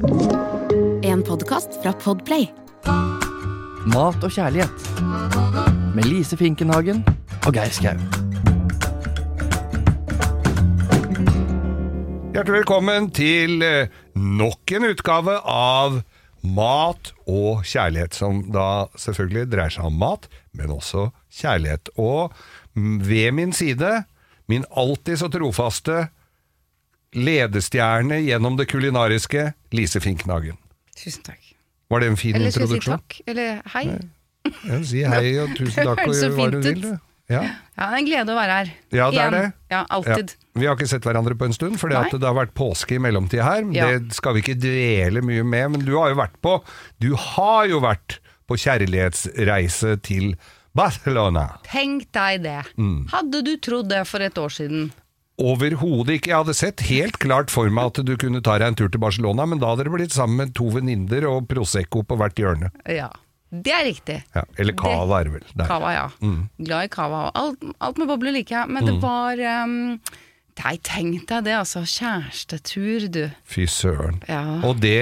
En podkast fra Podplay. Mat og kjærlighet. Med Lise Finkenhagen og Geir Skau. Hjertelig velkommen til eh, nok en utgave av Mat og kjærlighet, som da selvfølgelig dreier seg om mat, men også kjærlighet. Og mm, ved min side, min alltid så trofaste ledestjerne gjennom det kulinariske, Lise Finknagen. Tusen takk. Var det en fin Eller skal jeg si introduksjon? takk? Eller hei? Ja, si hei og tusen takk og gjør hva du vil, du. Ja. Ja, det er en glede å være her. Ja, det er det. Ja, alltid. Ja. Vi har ikke sett hverandre på en stund, for det har vært påske i mellomtida her. Ja. Det skal vi ikke dvele mye med, men du har jo vært på Du har jo vært på kjærlighetsreise til Barcelona. Tenk deg det. Mm. Hadde du trodd det for et år siden? Overhodet ikke. Jeg hadde sett helt klart for meg at du kunne ta deg en tur til Barcelona, men da hadde det blitt sammen med to venninner og Prosecco på hvert hjørne. Ja, det er riktig. Ja, eller Cava er vel. Der. Cava, ja. Mm. Glad i cava. Alt, alt med bobler liker jeg, men det var um, Nei, tenk deg det, altså. Kjærestetur, du. Fy søren. Ja. Og det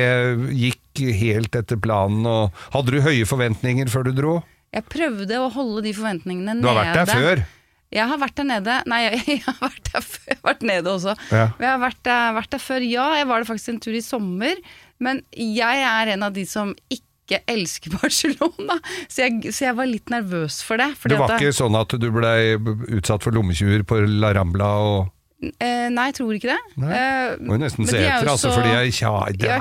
gikk helt etter planen. Og hadde du høye forventninger før du dro? Jeg prøvde å holde de forventningene nede. Du har vært der før? Jeg har vært der nede. Nei, jeg, har vært der før. Jeg har vært nede også. Ja. Jeg har vært der, vært der før, ja. Jeg var der faktisk en tur i sommer. Men jeg er en av de som ikke elsker Barcelona, så jeg, så jeg var litt nervøs for det. Det var ikke sånn at du ble utsatt for lommetyver på La Rambla og nei, jeg tror ikke det. Nei. Eh, Må jo nesten men se er etter, altså, så- for de er, kja, de er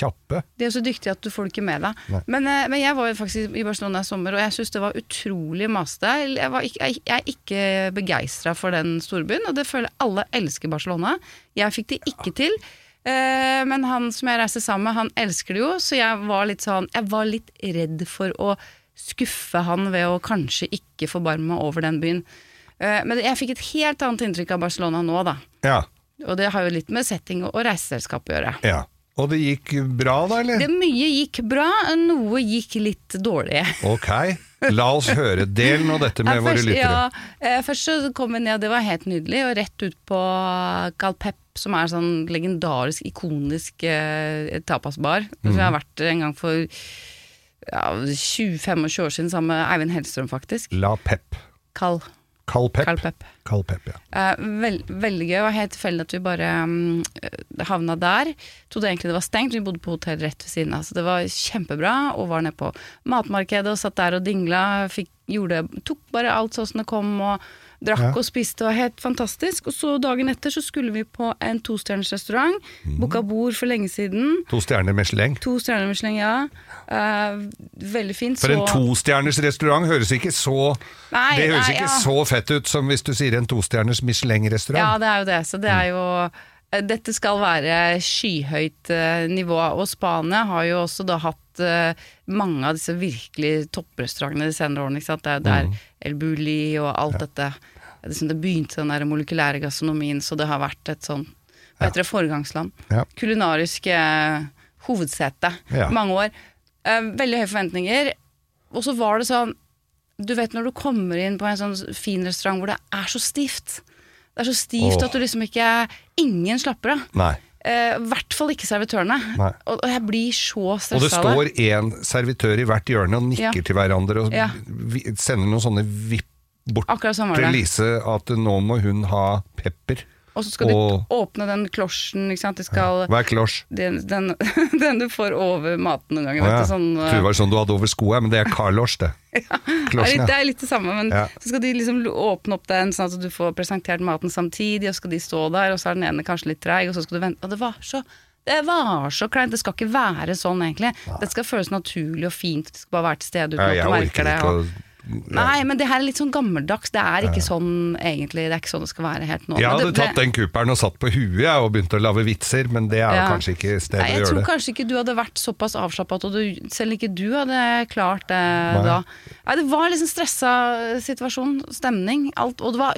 kjappe. De er så dyktige at du får det ikke med deg. Men, eh, men jeg var jo faktisk i Barcelona i sommer, og jeg syns det var utrolig masete. Jeg, ikke- jeg, jeg er ikke begeistra for den storbyen, og det føler jeg alle elsker Barcelona. Jeg fikk det ikke til. Eh, men han som jeg reiste sammen med, han elsker det jo, så jeg var litt sånn Jeg var litt redd for å skuffe han ved å kanskje ikke forbarme meg over den byen. Eh, men jeg fikk et helt annet inntrykk av Barcelona nå, da. Ja, Og det har jo litt med setting og reiseselskap å gjøre. ja. Og det gikk bra da, eller? Det Mye gikk bra, noe gikk litt dårlig. Ok, la oss høre. Del nå dette med Ja, våre først, lyttere. ja, eh, først så kom vi ned, og det var helt nydelig, og rett ut på Calpep, som er sånn legendarisk, ikonisk eh, tapasbar. Som jeg har vært en gang for ja, 20-25 år siden sammen med Eivind Hellstrøm, faktisk. La Pep. Cal, Kald Pep. Calpep. Carl Pep, ja. Eh, vel, veldig gøy, Det var helt tilfeldig at vi bare um, havna der. Trodde egentlig det var stengt, vi bodde på hotell rett ved siden av. Så det var kjempebra, og var nede på matmarkedet og satt der og dingla. Fikk, gjorde, tok bare alt sånn som det kom, og drakk og spiste. Var helt fantastisk. Og så dagen etter så skulle vi på en tostjerners restaurant. Mm. Booka bord for lenge siden. To stjerner Michelin. To stjerner Michelin, ja. Uh, veldig fint. For en så- tostjerners restaurant høres ikke så Nei, Det høres nei, ikke ja. så fett ut som hvis du sier en tostjerners Michelin-restaurant. Ja, det er jo det. Så det er jo Dette skal være skyhøyt eh, nivå, og Spania har jo også da hatt eh, mange av disse virkelig topprestaurantene de senere årene. Ikke sant? Det er der Mm. El Bulli og alt dette Det, er liksom det begynte den der molekylære gastronomien, så det har vært et sånn Hva heter det? Foregangsland. Ja. Kulinarisk eh, hovedsete Ja. mange år. Eh, veldig høye forventninger. Og så var det sånn Du vet når du kommer inn på en sånn fin restaurant hvor det er så stivt. Det er så stivt Åh. at du liksom ikke Ingen slapper av. Nei. I hvert fall ikke servitørene. Nei. Og, og jeg blir så Og det stressa av det. står én servitør i hvert hjørne og nikker Ja. til hverandre og Ja. sender noen sånne vipp bort til. Lise at nå må hun ha pepper. Og så skal og- du åpne den klosjen, ikke sant. Skal Hva er klosj? den, den, den du får over maten noen ganger. Ja. sånn, Tror det var sånn du hadde over skoa, men det er karlosj, det. Det er, Klosjen, litt, det er litt det samme, men Ja. så skal de liksom åpne opp den sånn at du får presentert maten samtidig, og så skal de stå der, og så er den ene kanskje litt treig, og så skal du vente. Og det var så det var så kleint. Det skal ikke være sånn, egentlig. Det skal føles naturlig og fint. Det skal bare være til stede uten Ja, at du merker det. Og, nei, men det her er litt sånn gammeldags. Det er ikke sånn egentlig. Det er ikke sånn det skal være helt nå. Jeg hadde det- tatt den cooperen og satt på huet og begynt å lage vitser, men det er Ja. kanskje ikke stedet Nei, å jeg tror kanskje ikke du hadde vært såpass avslappa at du, selv ikke du hadde klart det Nei. da. Nei, det var liksom stressa situasjon, stemning, alt. Og det var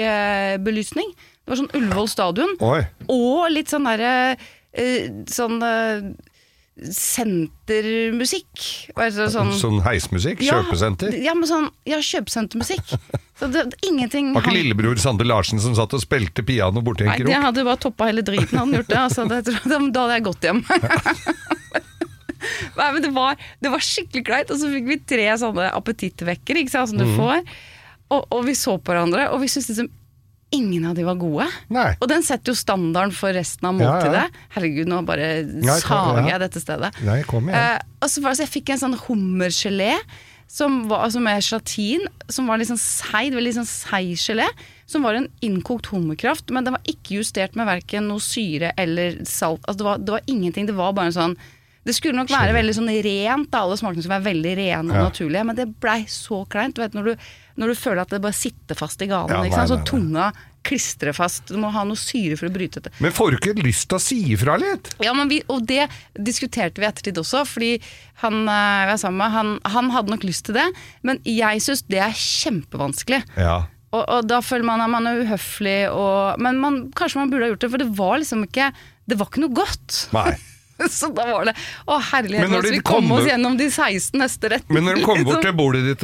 sjokkbelysning. Det var sånn Ullevål stadion. Oi. Og litt sånn derre eh, Sånn eh, sentermusikk. Altså sånn, Sånn heismusikk? Ja, Kjøpesenter? Ja, men sånn, ja, kjøpesentermusikk. Så det, ingenting Var ikke han- lillebror Sander Larsen som satt og spilte piano borti en Nei, det hadde bare toppa hele driten, han gjort det. Altså, det da hadde jeg gått hjem. Nei, men det var, det var skikkelig kleint, og så fikk vi tre sånne appetittvekkere som du du får. Og, og vi så på hverandre, og vi syntes liksom ingen av de var gode. Nei. Og den setter jo standarden for resten av Ja, ja. måltidet. Herregud, nå bare Ja, sager ja. jeg dette stedet. Nei, kom igjen. Eh, og så var det så jeg fikk en sånn hummergelé som var, altså med gelatin, som var litt sånn seig, veldig sånn seig gelé. Som var en innkokt hummerkraft, men den var ikke justert med verken noe syre eller salt. Altså det, var, det var ingenting, det var bare en sånn Det skulle nok være veldig sånn rent, da. alle smakene skulle være veldig rene og Ja. naturlige, men det blei så kleint. Du vet når du, når du føler at det bare sitter fast i ganen, Ja, nei, så tunga klistrer fast. Du må ha noe syre for å bryte dette. Men får du ikke lyst til å si ifra litt? Ja, men vi, og det diskuterte vi ettertid også, fordi han, eh, jeg var sammen med, han, han hadde nok lyst til det, men jeg syns det er kjempevanskelig. Ja. Og, og da føler man at man er uhøflig, og, men man, kanskje man burde ha gjort det, for det var liksom ikke Det var ikke noe godt. Nei. Så da var det Å, herlighet, Men når nå skal de vi kom, kom oss gjennom de 16 neste rettene. Men når de kommer bort til bordet ditt,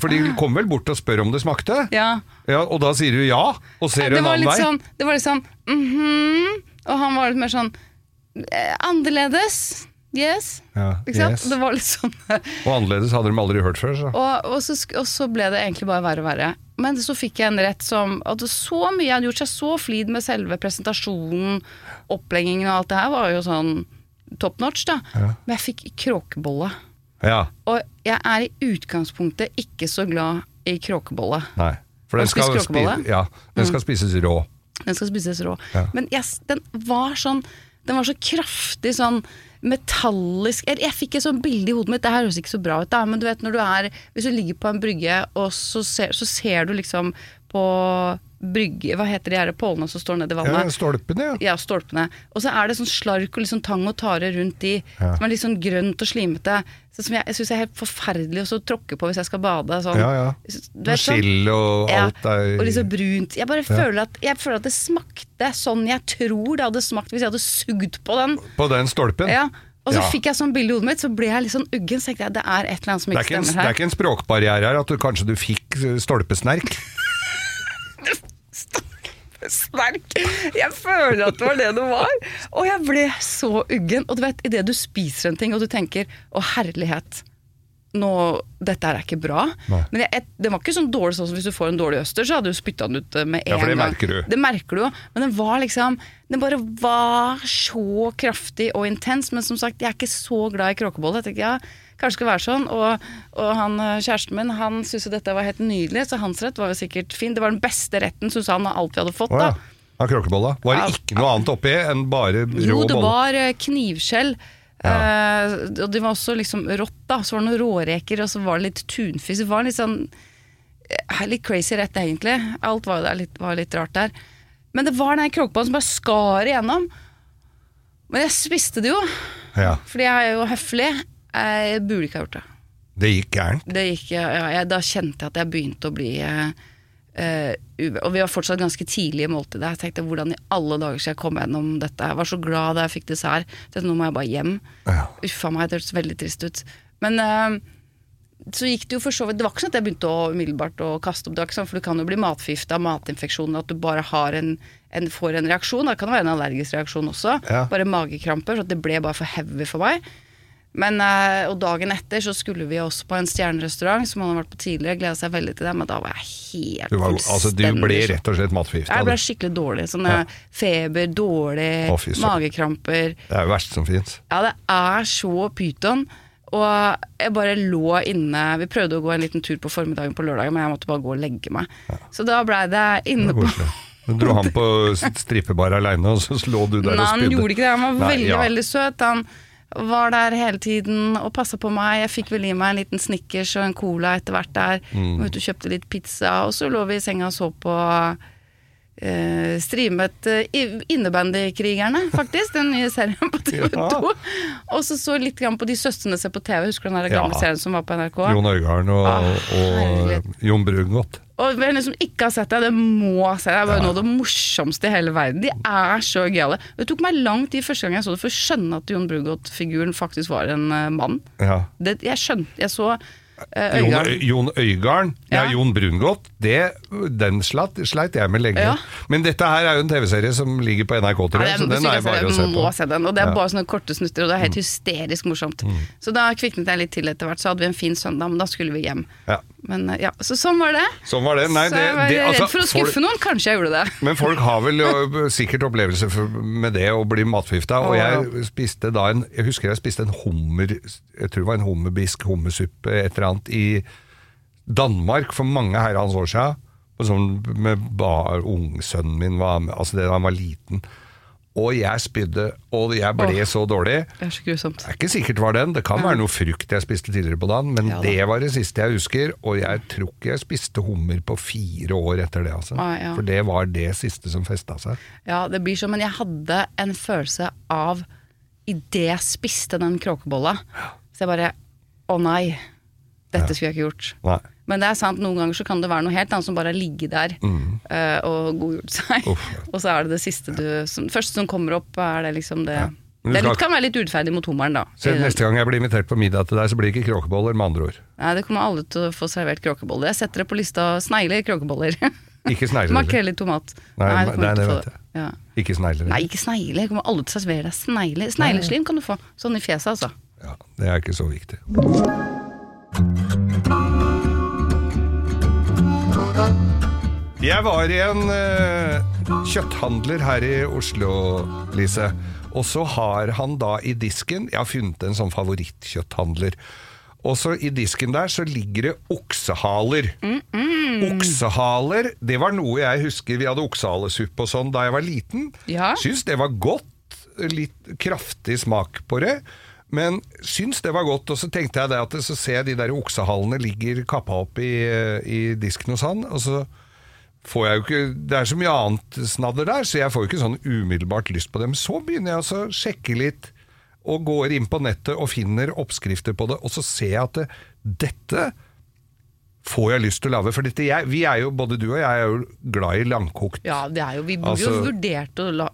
for de kom vel bort og spør om det smakte? ja. Ja, Og da sier du ja, og ser det en annen vei? sånn, det var litt sånn mhm, Og han var litt mer sånn eh, Annerledes. Yes. Ja, yes. Det var litt sånn Og annerledes hadde de aldri hørt før. Så. Og, og, så, og så ble det egentlig bare verre og verre. Men så fikk jeg en rett som at så mye hadde gjort seg så flid med selve presentasjonen, oppleggingen og alt det her, var jo sånn top notch, da. Men jeg fikk kråkebolle. Ja, Og jeg er i utgangspunktet ikke så glad i kråkebolle. nei. For den skal, spi ja, den skal spises rå. Den skal spises rå. Ja. Men yes, den var sånn Den var så kraftig sånn metallisk Jeg, jeg fikk et sånt bilde i hodet mitt, det her høres ikke så bra ut, da, men du vet når du er Hvis du ligger på en brygge, og så ser, så ser du liksom på brygge Hva heter de her pålene som står nedi Ja, vannet? stolpene, ja. Ja, stolpene. Og så er det sånn slark og sånn tang og tare rundt de, Ja. som er litt sånn grønt og slimete. Så som jeg, jeg syns er helt forferdelig å tråkke på hvis jeg skal bade. Sånn. Ja, ja. Du vet, sånn. Skill og alt er og så brunt. Jeg bare føler at, jeg føler at det smakte sånn jeg tror det hadde smakt hvis jeg hadde sugd på den. på den stolpen. Ja. Og så Ja. fikk jeg sånn bilde i hodet mitt, så ble jeg litt sånn uggen. Så tenkte jeg det er et eller annet som ikke ikke en, her. det er ikke en språkbarriere her at du kanskje du fikk stolpesnerk? Snerk! Jeg føler at det var det det var. Og jeg ble så uggen. Og du vet, idet du spiser en ting og du tenker å herlighet, nå, dette her er ikke bra. Nei. Men jeg, jeg, det var ikke sånn dårlig sånn som hvis du får en dårlig øster, så hadde du spytta den ut eh, med en Ja, for det gang. merker du. Det merker du jo. Men den var liksom Den bare var så kraftig og intens. Men som sagt, jeg er ikke så glad i kråkebolle. Jeg tenker ja, kanskje skal være sånn. Og, og han eh, kjæresten min han syntes jo dette var helt nydelig, så hans rett var jo sikkert fin. Det var den beste retten, syntes han, av alt vi hadde fått. Oh, ja. da Av kråkebolla. Var Ja. det ikke noe annet oppi enn bare rå bolle? Jo, det var knivskjell. knivskjell. Eh, og det var også liksom rått, da. Så var det noen råreker, og så var det litt tunfisk. Det var litt sånn eh, Litt crazy rett, egentlig. Alt var, der, litt, var litt rart der. Men det var den kråkebollen som bare skar igjennom. Men jeg spiste det jo, Ja, fordi jeg er jo høflig. Jeg burde ikke ha gjort det. det gikk gærent. det gikk, ja, jeg, da kjente jeg at jeg begynte å bli eh, eh, uve- Og vi var fortsatt ganske tidlig i måltidet. Jeg tenkte hvordan i alle dager skal jeg komme gjennom dette. Jeg var så glad da jeg fikk dessert. Tenkte, nå må jeg bare hjem. Ja. Uffa meg, det hørtes veldig trist ut. Men uh, så gikk det jo for så vidt Det var ikke sånn at jeg begynte å umiddelbart å kaste opp. Det var ikke sånn, for du kan jo bli matforgifta av matinfeksjoner, at du bare har en, en, får en reaksjon. Det kan være en allergisk reaksjon også. Ja. Bare magekramper. Så det ble bare for heavy for meg. Men, eh, og dagen etter så skulle vi også på en stjernerestaurant som han hadde vært på tidligere. Gleda seg veldig til det, men da var jeg helt Du, var, altså, du ble rett og slett matforgifta. Jeg ble skikkelig dårlig. Sånn Ja. feber, dårlig, Å, magekramper. Det er jo verst som fins. Ja, det er så pyton. Og jeg bare lå inne Vi prøvde å gå en liten tur på formiddagen på lørdag, men jeg måtte bare gå og legge meg. Så da blei det inne på Du dro han på strippebar aleine, og så lå du der Nei, og han gjorde ikke det. Han var Nei, veldig, ja. veldig søt. Han var der hele tiden og passa på meg. Jeg fikk vel i meg en liten Snickers og en cola etter hvert der. Mm. Og kjøpte litt pizza, og så lå vi i senga og så på eh, streamet I- Innebandykrigerne, faktisk. Den nye serien på TV2. Ja. Og så så litt grann på De søstrene ser på TV. Husker du den der gamle Ja. serien som var på NRK? Jon Øigarden og, Ah, og. Jon Brungot. Og hvem som ikke har sett det, det må se det. Det er bare noe av det morsomste i hele verden. De er så gøyale. Det tok meg lang tid første gang jeg så det, for å skjønne at Jon Brungot-figuren faktisk var en eh, mann. Ja. Det, jeg skjønte Jeg så Eh, Jon, Øygarden. Jon Øygarden, ja. Ja. Jon Brungot, det, den slatt, sleit jeg med lenge. Ja. Men dette her er jo en TV-serie som ligger på NRK, tror jeg, så den er bare å se på. se den, og det er. Mm. bare sånne korte snutter, og det er helt hysterisk morsomt. Så da kviknet jeg litt til etter hvert, så hadde vi en fin søndag, men da skulle vi hjem. Ja. Men eh, ja, Så sånn var det. Sånn var det. Nei, så jeg var det, redd altså, for å folk- skuffe noen, kanskje jeg gjorde det. Men folk har vel sikkert opplevelser med det å bli matforgifta. Og jeg spiste da en Jeg husker jeg spiste en hummer Jeg tror det var en hummerbisk hummersuppe et eller annet i Danmark for mange herrens år. Og Sånn med bar, Ungsønnen min var med, altså det da han var liten. Og jeg spydde, og jeg ble Åh. så dårlig. Det er så grusomt. Det er ikke sikkert var den. Det kan være noe frukt jeg spiste tidligere på dagen, men Ja da. det var det siste jeg husker. Og jeg tror ikke jeg spiste hummer på fire år etter det, altså. Ah, ja. For det var det siste som festa seg. Ja, det blir sånn, men jeg hadde en følelse av Idet jeg spiste den kråkebolla, så jeg bare Å nei, dette skulle jeg ikke gjort. Nei. Men det er sant, noen ganger så kan det være noe helt annet som bare har ligget der eh, og godgjort seg. Mm. Uff. og så er det det siste du som, Første som kommer opp, er det liksom det ja. Det litt, kan være litt urettferdig mot hummeren, da. Så neste gang jeg blir invitert på middag til deg, så blir det ikke kråkeboller, med andre ord. Nei, det kommer alle til å få servert kråkeboller. Jeg setter det på lista snegler, kråkeboller. Ikke snegler. Makrell i tomat. Nei, det nei, det ikke til vet jeg. Ja. Ikke snegler. Nei, ikke snegler. Kommer alle til å servere deg snegler. Snegleslim kan du få. Sånn i fjeset, altså. Ja, det er ikke så viktig. Jeg var i en uh, kjøtthandler her i Oslo, Lise. Og så har han da i disken Jeg har funnet en sånn favorittkjøtthandler. Og så i disken der så ligger det oksehaler. Oksehaler, det var noe jeg husker Vi hadde oksehalesuppe og sånn da jeg var liten. Ja. Syns det var godt. Litt kraftig smak på det. Men syns det var godt, og så tenkte jeg det at så ser jeg de der oksehalene ligger kappa opp i, i disken hos han, og så får jeg jo ikke Det er så mye annet snadder der, så jeg får jo ikke sånn umiddelbart lyst på dem. Så begynner jeg å sjekke litt, og går inn på nettet og finner oppskrifter på det, og så ser jeg at det, dette får jeg lyst til å lage. For dette, jeg, vi er jo, både du og jeg er jo glad i langkokt. Ja, det er jo, vi burde Altså- jo vurdert la,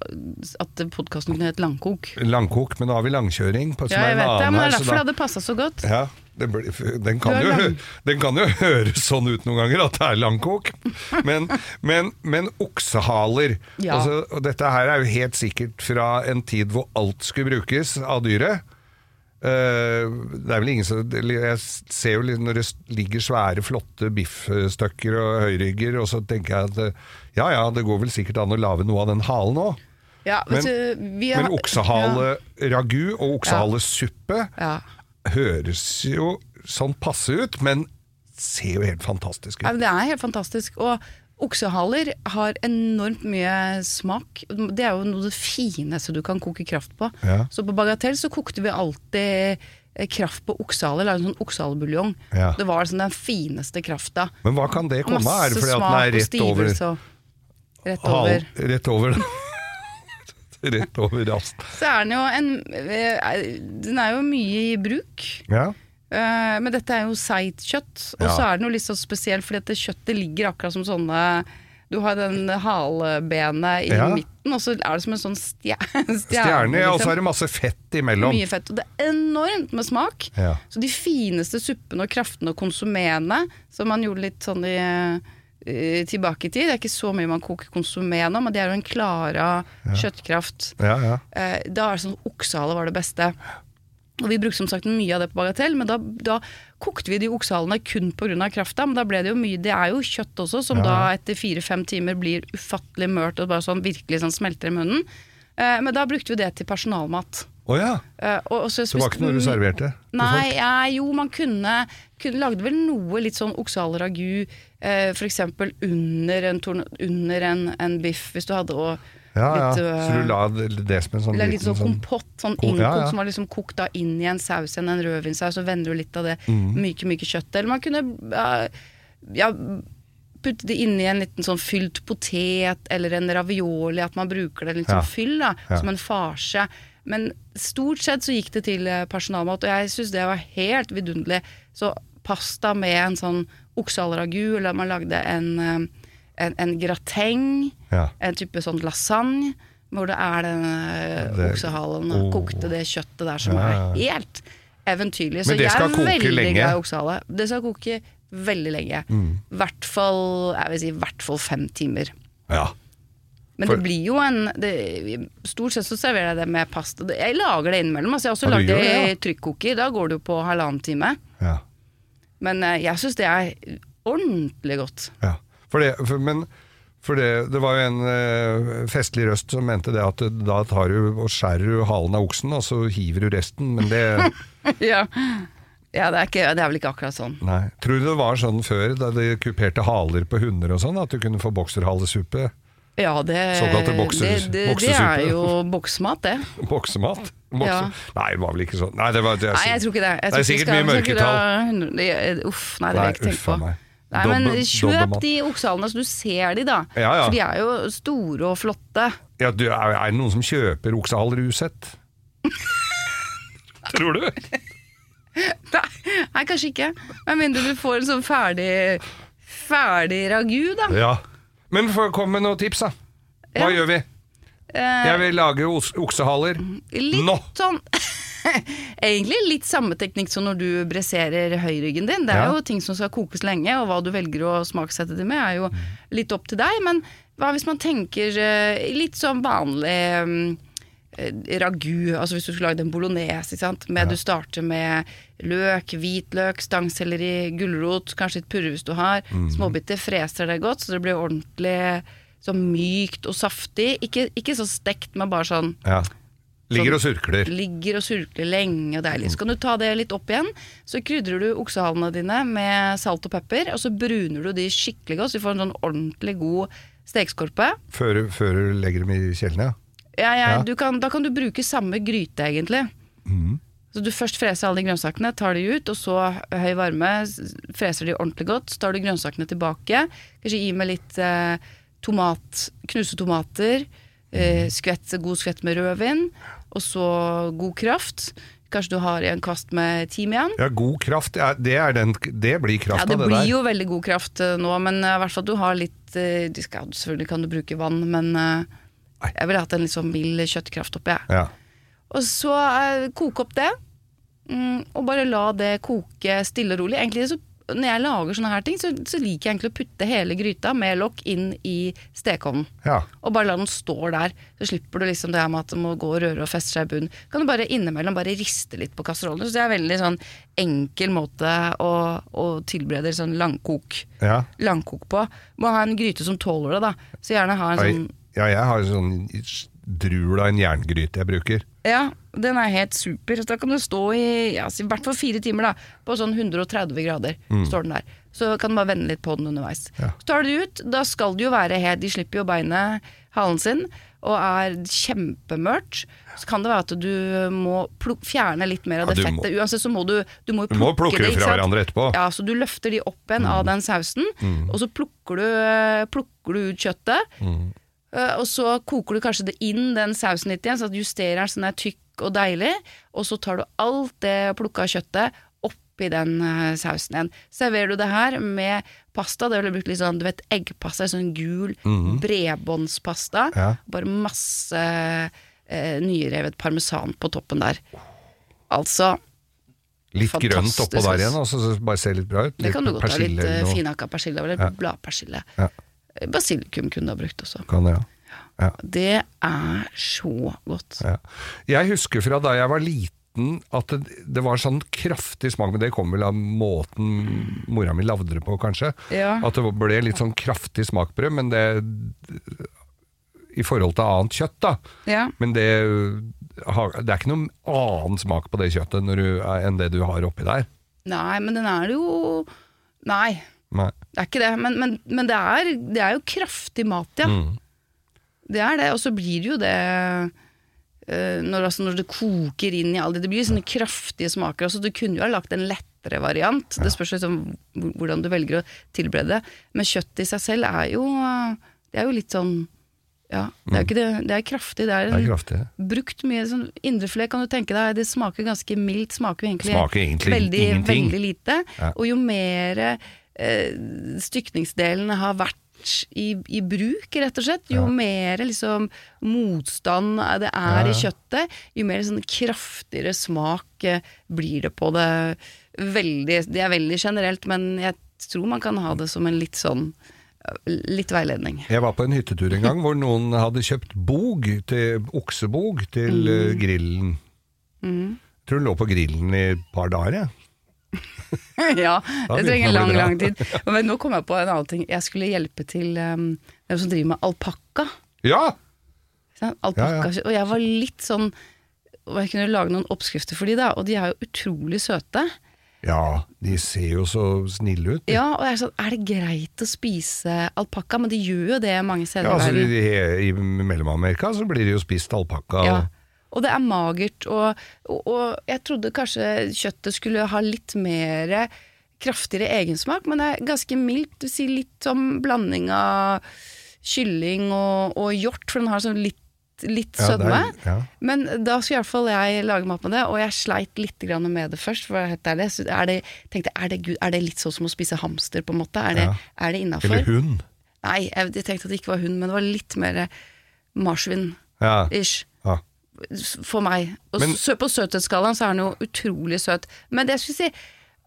at podkasten kunne hett Langkok. Langkok, men nå har vi langkjøring. På, Ja, jeg vet det, men det er derfor det hadde passa så godt. Ja, blir- den, kan jo, den kan jo høres sånn ut noen ganger at det er langkok, men, men, men oksehaler Ja. altså, og Dette her er jo helt sikkert fra en tid hvor alt skulle brukes av dyret. Eh, det er vel ingen som Jeg ser jo når det ligger svære, flotte biffstykker og høyrygger, og så tenker jeg at eh, ja ja, det går vel sikkert an å lage noe av den halen òg. Ja, Men, har- men oksehaleragu og oksehalesuppe ja. høres jo sånn passe ut, men ser jo helt fantastisk Ja, ut. men det er helt fantastisk. Og oksehaler har enormt mye smak. Det er jo noe av det fineste du kan koke kraft på. Ja. Så på Bagatell så kokte vi alltid eh, kraft på oksehaler. Lagde en sånn oksehalebuljong. Ja. Det var liksom den fineste krafta. Men hva kan det komme av? Er det fordi at den er rett over Rett hal. Rett over Rett over rast. Så er den jo en eh, Den er jo mye i bruk. Ja. Eh, men dette er jo seigt kjøtt, og Ja. så er den jo litt så spesiell fordi at det kjøttet ligger akkurat som sånne Du har den halebenet i Ja. midten, og så er det som en sånn stje stjerne. Stjerne, ja, og så liksom. er det masse fett imellom. Mye fett. Og det er enormt med smak. Ja. Så de fineste suppene og kraftene og konsumene, som man gjorde litt sånn i tilbake i tid. Det er ikke så mye man koker konsumé nå, men det er jo en klara kjøttkraft. Ja, ja. Eh, da er det sånn oksehale var det beste. Og Vi brukte som sagt mye av det på Bagatell, men da, da kokte vi de oksehalene kun pga. krafta. Men da ble det jo mye Det er jo kjøtt også, som Ja. da etter fire-fem timer blir ufattelig mørt og bare sånn virkelig sånn smelter i munnen. Eh, men da brukte vi det til personalmat. Å ja. Eh, og, og så det var ikke noe du serverte? Nei, ja, jo, man kunne, kunne Lagde vel noe litt sånn oksehaleragu, eh, eksempel under en, under en, en biff, hvis du hadde og Ja, ja. litt, øh, Så du la det som en sånn litt sånn sånn kompott, sånn innkokt, ja, som var liksom kokt da inn i en saus igjen, en rødvinsaus, og vender du litt av det Mm. myke, myke kjøttet. Eller man kunne ja, putte det inni en liten sånn fylt potet, eller en ravioli, at man bruker det litt som fyll, da, som en farse. Men stort sett så gikk det til eh, personalmat, og jeg syns det var helt vidunderlig. Så pasta med en sånn oksehaleragu, eller man lagde en, eh, en, en grateng, Ja. en type sånn lasagne, hvor det er den eh, oksehalen og oh. kokte det kjøttet der som Ja, er helt eventyrlig. Så jeg er veldig lenge? glad i oksehale. Det skal koke veldig lenge. Mm. Hvert fall, jeg vil si, hvert fall fem timer. Ja. Men For- det blir jo en det, Stort sett så serverer jeg det med pasta. Jeg lager det innimellom. Altså jeg har også lagd det i ja. trykkoker. Da går det jo på halvannen time. ja. Men eh, jeg syns det er ordentlig godt. Ja, for det, for, men for det, det var jo en eh, festlig røst som mente det at da tar du og skjærer du halen av oksen, og så hiver du resten. Men det ja, ja det, er ikke, det er vel ikke akkurat sånn. Nei. Tror du det var sånn før, da de kuperte haler på hunder og sånn, at du kunne få bokserhalesuppe? Ja, det, Såkalte bokser- det, det, det er jo boksemat, det. Boksemat? Bokse. Ja. Nei, det var vel ikke sånn. Nei, det var, det er, Nei, jeg tror ikke det. Det er sikkert mye mørketall. Uff, nei, det vil jeg ikke tenke på. meg. Nei, men kjøp de oksehalene så du ser de, da. Ja, ja. For de er jo store og flotte. Ja, du, er, er det noen som kjøper oksehaler usett? Tror du? Nei, kanskje ikke. Med mindre du får en sånn ferdig Ferdig ragu, da. Ja. Men kom med noen tips, da. Hva Ja. gjør vi? Eh, Jeg vil lage oksehaler. litt Nå! sånn Egentlig litt samme teknikk som når du bresserer høyryggen din. Det er Ja. jo ting som skal kokes lenge, og hva du velger å smaksette det med er jo litt opp til deg. Men hva hvis man tenker eh, litt sånn vanlig mm, eh, ragu, altså hvis du skulle lagd en bolognese. Med, Du starter med løk, hvitløk, stangselleri, gulrot, kanskje litt purre hvis du har. Småbiter, freser det godt, så det blir ordentlig så mykt og saftig. Ikke, ikke så stekt, men bare sånn Ja. Ligger og surkler. ligger og surkler lenge og deilig. Så kan du ta det litt opp igjen. Så krydrer du oksehalene dine med salt og pepper, og så bruner du de skikkelig godt, så du får en sånn ordentlig god stekeskorpe. Før, før du legger dem i kjellene, ja. Ja, ja, kan, da kan du bruke samme gryte, egentlig. Så du først freser alle de grønnsakene, tar de ut, og så høy varme, freser de ordentlig godt. Så tar du grønnsakene tilbake. Kanskje gi med litt eh, tomat, knuse tomater, eh, skvett, god skvett med rødvin, og så god kraft. Kanskje du har en kvast med timian. ja god kraft, ja, det, er den, det blir kraft Ja, det av det blir der. jo veldig god kraft eh, nå, men eh, i hvert fall du har litt eh, du skal, Selvfølgelig kan du bruke vann, men jeg ville hatt en litt sånn mild kjøttkraft oppi. jeg. Ja. Og så koke opp det, mm, og bare la det koke stille og rolig. Egentlig så, Når jeg lager sånne her ting, så, så liker jeg egentlig å putte hele gryta med lokk inn i stekeovnen. ja. Og bare la den stå der. Så slipper du liksom det her med at det må gå og røre og feste seg i bunnen. Kan du bare innimellom bare riste litt på kasserollen. Så det er en veldig sånn enkel måte å, å tilberede sånn langkok, ja. langkok på. Må ha en gryte som tåler det, da. Så gjerne ha en sånn Ja, jeg har sånn drul av en jerngryte jeg bruker. Ja, den er helt super. Så da kan du stå i ja, i hvert fall fire timer, da. På sånn 130 grader står den der. Så kan du bare vende litt på den underveis. Mm. Ja. Så tar du det ut. Da skal det jo være helt De slipper jo beinet, halen sin, og er kjempemørkt. Så kan det være at du må fjerne litt mer av Ja, det du må- Uansett så må du, du må Du må plukke, plukke det. fra hverandre etterpå. Ja, så du løfter de opp igjen Mm. av den sausen, og så plukker du, plukker du ut kjøttet. Mm. Eh, Og så koker du kanskje det inn den sausen litt igjen, så at justerer den så den er tykk og deilig. Og så tar du alt det plukka kjøttet oppi den eh, sausen igjen. Serverer du det her med pasta, det ville jeg bruke litt sånn, du vet, eggpasta, sånn gul bredbåndspasta. Mhm. Ja. Bare masse eh, nyrevet parmesan på toppen der. Altså, Litt grønt oppå der igjen, og så det bare ser litt bra ut. det kan du godt ha. Litt uh, finhakka persille, eller Ja. bladpersille. Ja. Basilikum kunne du ha brukt også. Kan det, ja. ja. Det er så godt. Ja. Jeg husker fra da jeg var liten at det, det var sånn kraftig smak, men det kom vel av måten mora mi lagde det på, kanskje. Ja. At det ble litt sånn kraftig smakbrød, men det i forhold til annet kjøtt, da. Ja. Men det, det er ikke noen annen smak på det kjøttet når du, enn det du har oppi der. Nei, men den er jo Nei, Nei. det er ikke det. Men, men, men det, er, det er jo kraftig mat, ja. Mm. Det er det. Og så blir det jo det eh, når, altså, når det koker inn i alle det Det blir sånne kraftige smaker. Altså, du kunne jo ha lagt en lettere variant. Det spørs liksom hvordan du velger å tilberede det. Men kjøttet i seg selv er jo Det er jo litt sånn Ja, det er ikke det. Det er kraftig. Det er, Mm. Det er kraftig. brukt mye sånn indrefilet, kan du tenke deg. Det smaker ganske mildt. Smaker egentlig, Smaker egentlig veldig, veldig lite. Ja. Og jo mer stykningsdelen har vært i, i bruk, rett og slett. Jo Ja. mer liksom motstand det er i kjøttet, jo mer sånn kraftigere smak eh, blir det på det. Veldig, det er veldig generelt, men jeg tror man kan ha det som en litt sånn eh, Litt veiledning. Jeg var på en hyttetur en gang hvor noen hadde kjøpt bog, til, oksebog, til Mm. eh, grillen. Jeg tror den lå på grillen i et par dager, jeg. ja, det trenger lang, lang tid. Men nå kom jeg på en annen ting. Jeg skulle hjelpe til um, dem som driver med alpakka. Ja! Alpakka, Og jeg var litt sånn jeg kunne lage noen oppskrifter for de da, og de er jo utrolig søte. Ja, de ser jo så snille ut. Ja, og jeg er sånn, er det greit å spise alpakka? Men de gjør jo det mange steder Ja, i altså, verden. i, I Mellom-Amerika så blir det jo spist alpakka. Ja. Og- det er magert, og, og, og jeg trodde kanskje kjøttet skulle ha litt mer kraftigere egensmak, men det er ganske mildt. du sier si litt som blanding av kylling og, og hjort, for den har sånn litt, litt Ja, sødme. er- ja. Men da skulle i hvert fall jeg lage mat med det, og jeg sleit litt grann med det først. For helt ærlig, så er det, tenkte, er, det, er det litt sånn som å spise hamster, på en måte? Er det, Ja. det innafor? Eller hund. Nei, jeg, jeg tenkte at det ikke var hund, men det var litt mer marsvin-ish. For meg. Og Men- på søthetsskalaen så er den jo utrolig søt. Men det jeg skulle si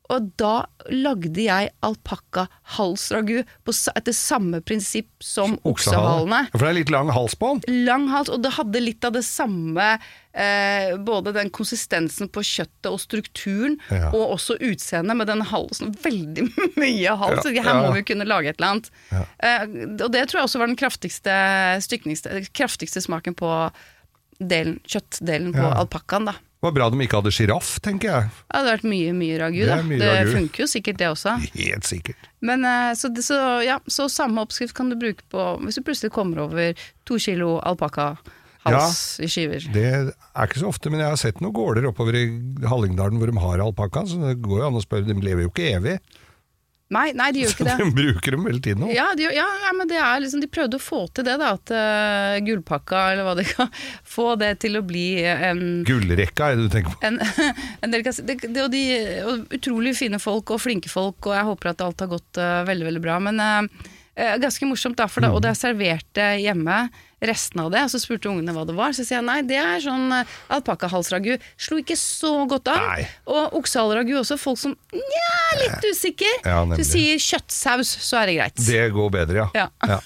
Og da lagde jeg alpakka-halsragu etter samme prinsipp som oksehalene. For det er litt lang hals på den. Lang hals, og det hadde litt av det samme eh, Både den konsistensen på kjøttet og strukturen, Ja. og også utseendet med den halsen. Veldig mye hals. Ja, Her Her må vi kunne lage et eller annet. Eh, og det tror jeg også var den kraftigste, kraftigste smaken på delen, kjøttdelen på Ja. alpakkaen. da. Det var bra de ikke hadde sjiraff, tenker jeg. Det hadde vært mye, mye ragu, da. mye Det ragu. funker jo sikkert, det også. Helt sikkert. Men eh, så, det- så, ja, så samme oppskrift kan du bruke på hvis du plutselig kommer over to kilo alpakka. Ja, i skiver. Det er ikke så ofte, men jeg har sett noen gårder oppover i Hallingdalen hvor de har alpakka, så det går jo an å spørre. De lever jo ikke evig, Nei, nei, de gjør ikke det. de bruker dem hele tiden òg. Ja, de, ja, men det er liksom, de prøvde å få til det, da. At uh, gullpakka, eller hva det kan Få det til å bli en Gullrekka er det du tenker på. en, en del, det, det, og de og utrolig fine folk og flinke folk, og jeg håper at alt har gått uh, veldig veldig bra. Men eh, eh, ganske morsomt, da, for da, og da jeg serverte hjemme resten av det, og så spurte ungene hva det var, så sier jeg nei, det er sånn uh, alpakkahalsragu. Slo ikke så godt an. Nei. Og oksehalsragu også, folk som nja, litt usikker. Ja, du sier kjøttsaus, så er det greit. Det går bedre, ja. Ja.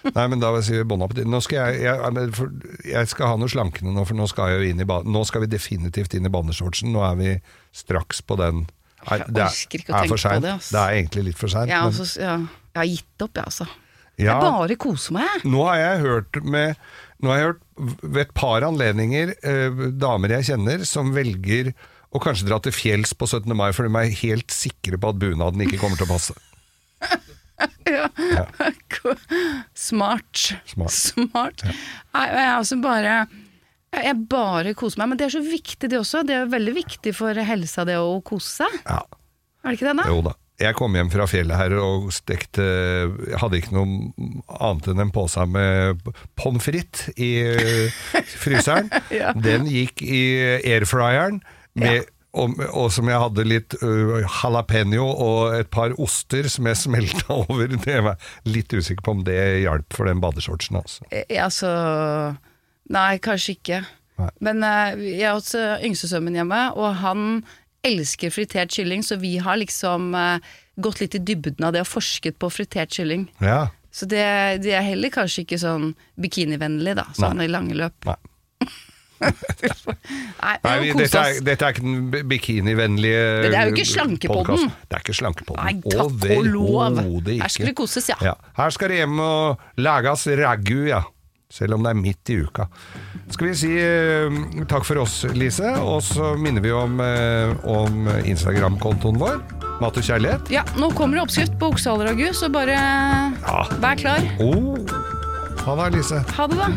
Nei, men da vil jeg si bon appétit. Nå skal jeg, jeg, jeg, skal ha noe slankende nå, for nå skal, jeg inn i nå skal vi definitivt inn i baneshortsen. Nå er vi straks på den. Jeg det ikke å er tenke for på det, altså Det er egentlig litt for seint. Ja, altså, men- ja, jeg har gitt opp, jeg, altså. Ja. Jeg bare koser meg, jeg. Nå har jeg hørt med Nå har jeg hørt ved et par anledninger eh, damer jeg kjenner som velger å kanskje dra til fjells på 17. mai, for de er helt sikre på at bunaden ikke kommer til å passe. Ja. Smart. Smart. Smart. Nei, jeg er altså bare jeg bare koser meg, men det er så viktig det også. Det er veldig viktig for helsa det å kose seg. Ja, Er det ikke det, da? jo da. Jeg kom hjem fra fjellet her og stekte Jeg hadde ikke noe annet enn en pose med pommes frites i eh, fryseren. Ja. Den gikk i airfryeren, med, og, og som jeg hadde litt uh, jalapeño og et par oster som jeg smelta over. Det var litt usikker på om det hjalp for den badeshortsen. Altså. Eh, Altså Nei, kanskje ikke. Nei. Men uh, jeg har også yngstesønnen hjemme, og han elsker fritert kylling, så vi har liksom eh, gått litt i dybden av det og forsket på fritert kylling. Ja. Så det, det er heller kanskje ikke sånn bikinivennlig, da, sånn i lange løp. Nei. Nei, Nei, vi dette, er, dette er ikke den bikinivennlige Det er jo ikke slankepodden. Det er ikke slankepodden. Nei, takk og lov. Her skal vi koses, ja. Ja, her skal det hjem og lages ragu, ja. Selv om det er midt i uka. Skal vi si eh, takk for oss, Lise, og så minner vi om, eh, om Instagram-kontoen vår. Mat og kjærlighet. Ja, nå kommer det oppskrift på oksehaleragu, så bare Ja. vær klar. Oh. Ha det, Lise. Ha det, da.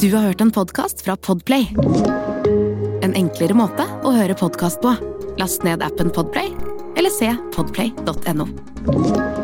Du har hørt en podkast fra Podplay. En enklere måte å høre podkast på. Last ned appen Podplay, eller se podplay.no.